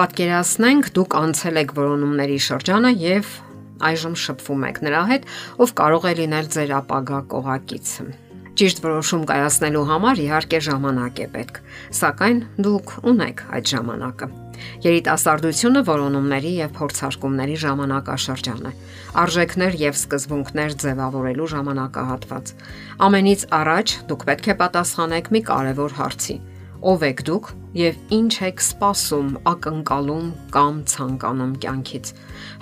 պատկերացնենք, դուք անցել եք որոնումների շրջանը եւ այժմ շփվում եք նրա հետ, ով կարող է լինել ձեր ապագա կողակիցը։ Ճիշտ որոշում կայացնելու համար իհարկե ժամանակ է պետք, սակայն դուք ունեք այդ ժամանակը։ Երիտասարդությունը որոնումների եւ փորձարկումների ժամանակաշրջան է։ Արժեքներ եւ սկզբունքներ ձևավորելու ժամանակահատված։ Ամենից առաջ դուք պետք է պատասխանեք մի կարևոր հարցի ով եք դուք եւ ինչ եք սպասում, ակնկալում կամ ցանկանում կյանքից։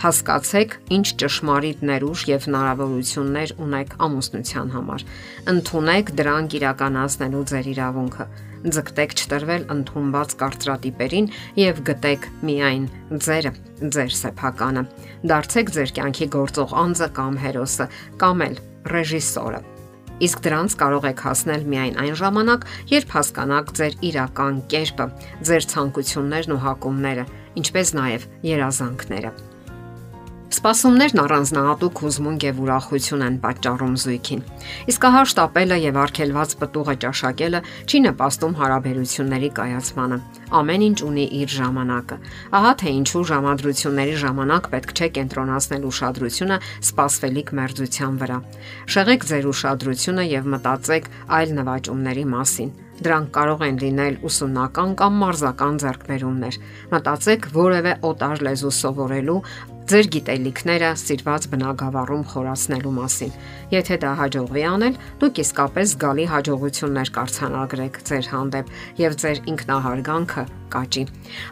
Հասկացեք, ինչ ճշմարիտ ներուժ եւ հնարավորություններ ունեք ամուսնության համար։ Ընթունեք դրանք իրականացնելու ձեր իրավունքը։ Ձգտեք չտրվել ընդունված կարծրատիպերին եւ գտեք միայն ձերը, ձեր սեփականը։ Դարձեք ձեր կյանքի գործող անձը կամ հերոսը, կամ էլ ռեժիսորը Իսկ դրանց կարող եք հասնել միայն այն ժամանակ, երբ հասկանաք ձեր իրական կերպը, ձեր ցանկություններն ու հակումները, ինչպես նաև երազանքները։ Սպասումներն առանձնահատուկ հուզմունք եւ ուրախություն են պատճառում զույգին։ Իսկ հաշտապելը եւ արգելված պտուղը ճաշակելը չի նպաստում հարաբերությունների կայացմանը։ Ամեն ինչ ունի իր ժամանակը։ Ահա թե ինչու ժամադրությունների ժամանակ պետք չէ կենտրոնացնել ուշադրությունը սպասվելիք մերձության վրա։ Շեղեք ձեր ուշադրությունը եւ մտածեք այլ նվաճումների մասին։ Դրանք կարող են լինել ուսումնական կամ մարզական ձեռքբերումներ։ Մտածեք որևէ օտար լեզու սովորելու ձեր գիտելիքները սիրված բնագավառում խորացնելու մասին։ Եթե դա հաջողվի անել, դուք իսկապես զգալի հաջողություններ կարձանագրեք ձեր հանդեպ եւ ձեր ինքնահարգանքը կաճի։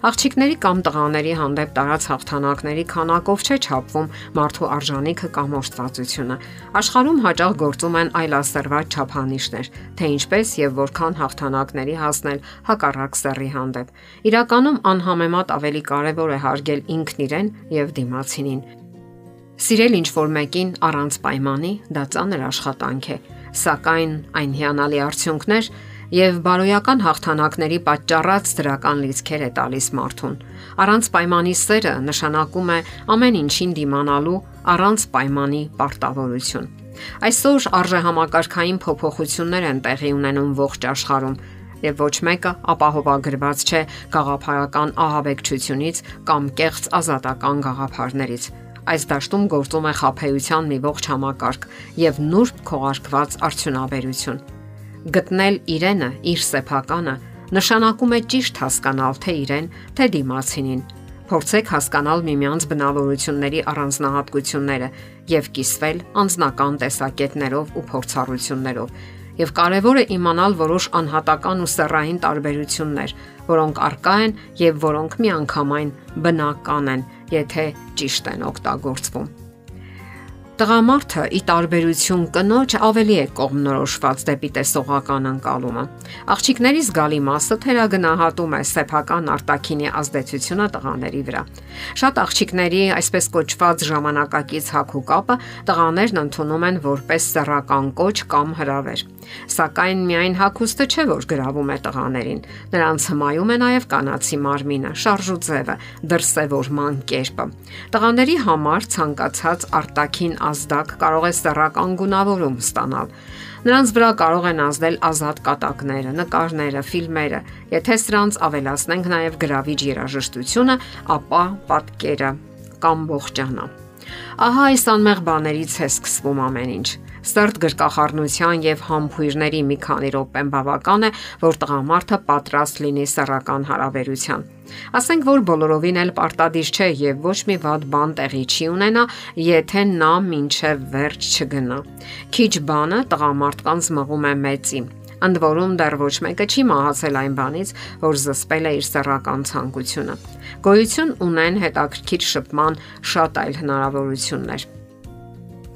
Աղջիկների կամ տղաների հանդեպ տարած հաղթանակների քանակով չէ չափվում մարդու արժանինքը կամ օժտվածությունը։ Աշխարհում հաճախ գործում են այլասերված չափանիշներ, թե ինչպես եւ որքան հաղթանակների հասնել հակառակ սեռի հանդեպ։ Իրականում անհամեմատ ավելի կարևոր է հարգել ինքն իրեն եւ դիմացինին։ Սիրել ինչ որ մեկին առանց պայմանի դա ծանր աշխատանք է, սակայն այն հիանալի արդյունքներ եւ բարոյական հաղթանակների պատճառած դրական լիցքեր է տալիս մարդուն։ Առանց պայմանի սերը նշանակում է ամեն ինչին դիմանալու առանց պայմանի պարտավորություն։ Այսօր արժեհամակարգային փոփոխություններ են տեղի ունենում ողջ աշխարհում եւ ոչ մեկը ապահովագրված չէ գաղափարական ահաբեկչությունից կամ կեղծ ազատական գաղափարներից։ Այս դաշտում գործում է խափեության մի ողջ համակարգ եւ նուրբ քողարկված արդյունաբերություն գտնել իրենը, իր սեփականը, նշանակում է ճիշտ հասկանալ թե իրեն, թե դիմացինին։ Փորձեք հասկանալ միմյանց բնավորությունների առանձնահատկությունները եւ կիսվել անձնական տեսակետներով ու փորձառություններով։ Եվ կարևոր է իմանալ որոշ անհատական ու սեռային տարբերություններ, որոնք արկա են եւ որոնք միանգամայն բնական են, եթե ճիշտ են օգտագործվում։ Տղամարդը՝ ի տարբերություն կնոջ, ավելի է կողմնորոշված դեպի տեսողական անցալումը։ Աղջիկների զգալի մասը թերագնահատում է սեփական արտակինի ազդեցությունը տղաների վրա։ Շատ աղջիկների այսպես կոչված ժամանակակից հակու կապը տղաներն ընդունում են որպես սեռական կոչ կամ հրավեր։ Սակայն միայն հակոստը չէ, որ գրավում է տղաներին։ Նրանց հմայում է նաև կանացի մարմինը, շարժուձևը, դրսևորման կերպը։ Տղաների համար ցանկացած արտաքին ազդակ կարող է սեռական գունավորում ստանալ։ Նրանց վրա կարող են ազդել ազատ կատակները, նկարները, ֆիլմերը։ Եթե սրանց ավելացնենք նաև գրավիչ երաժշտությունը, ապա պատկերը կամ ողջանա։ Ահա այս անմեղ բաներից է սկսվում ամեն ինչ։ Սերտ գրկախառնության եւ համբույրների մի քանի րոպեն բավական է, որ տղամարդը պատրաստ լինի սեռական հարաբերության։ Ասենք որ բոլորովին էլ պարտադիր չէ եւ ոչ մի վատ բան տեղի չի ունենա, եթե նա մինչև վերջ չգնա։ Քիչ բանը տղամարդկանց մղում է մեծի ընդ որում դեռ ոչ մեկը չի մահացել այն բանից, որ զսպել է իր սեռական ցանկությունը։ Գոյություն ունեն հետաքրքիր շփման շատ այլ հնարավորություններ։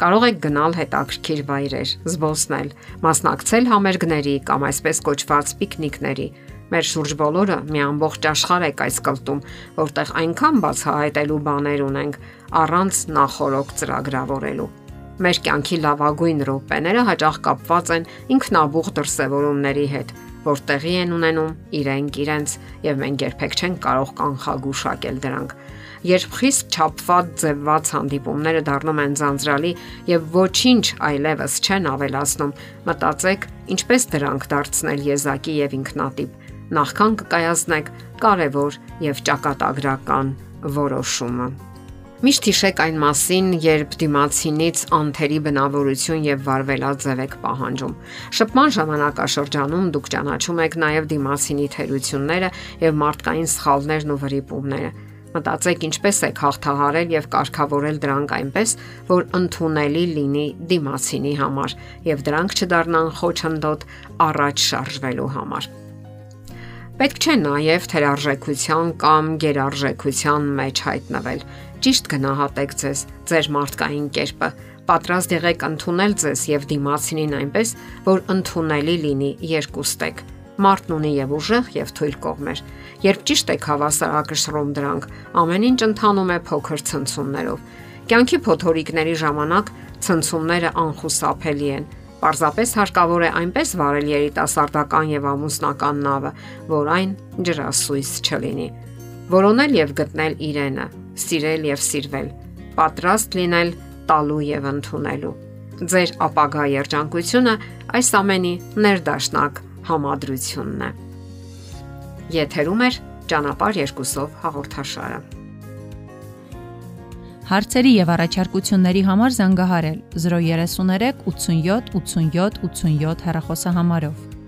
Կարող եք գնալ հետաքրքիր վայրեր, զբոսնել, մասնակցել համերգների կամ այսպես կոչված պիկնիկների։ Մեր շուրջ բոլորը մի ամբողջ աշխարհ է այս կլտում, որտեղ այնքան բացահայտելու բաներ ունենք առանց նախորոք ծրագրավորելու։ Մեր կյանքի լավագույն րոպեները հաճախ կապված են ինքնաբուխ դրսևորումների հետ, որ տեղի են ունենում իրենք իրենց եւ մենք երբեք չենք կարող կանխագուշակել դրանք երբ խիստ չափված ձևված հանդիպումները դառնում են ձանձրալի եւ ոչինչ այլևս չեն ավելացնում, մտածեք, ինչպես դրանք դարձնել եզակի եւ ինքնատիպ։ նախքան կկայացնեք կարևոր եւ ճակատագրական որոշումը։ Միշտ հիշեք այն մասին, երբ դիմացինից անթերի բնավորություն եւ վարվելաձև եք պահանջում։ Շփման ժամանակաշրջանում դուք ճանաչում եք նաեւ դիմացինի թերությունները եւ մարդկային սխալներն ու վրիպումները։ Մտածեք ինչպես եք հաղթահարել եւ կարգավորել դրանք այնպես, որ ընդունելի լինի դիմացինի համար եւ դրանք չդառնան խոչընդոտ առաջ շարժվելու համար։ Պետք չէ նաև թերարժեքության կամ գերարժեքության մեջ հայտնվել։ Ճիշտ գնահատեք ձեզ, ձեր մարդկային կերպը, պատրաստ եղեք ընդունել ձեզ եւ դիմացինին այնպես, որ ընդունելի լինի երկուստեք։ Մարդն ունի եւ ուժեղ եւ թույլ կողմեր։ Երբ ճիշտ եք հավասարակշռում դրանք, ամեն ինչ ընթանում է փոքր ցնցումներով։ Կյանքի փոթորիկների ժամանակ ցնցումները անխուսափելի են Պարզապես հարկավոր է այնպես վարել երիտասարդական եւ ամուսնական նավը, որ այն ջրասույս չլինի։ Որոնել եւ գտնել իրենը, սիրել եւ սիրվել, պատրաստ լինել տալու եւ ընդունելու։ Ձեր ապագա երջանկությունը այս ամենի ներդաշնակ համադրությունն է։ Եթերում է ճանապարհ երկուսով հաղորդաշարը։ Հարցերի եւ առաջարկությունների համար զանգահարել 033 87 87 87 հեռախոսահամարով։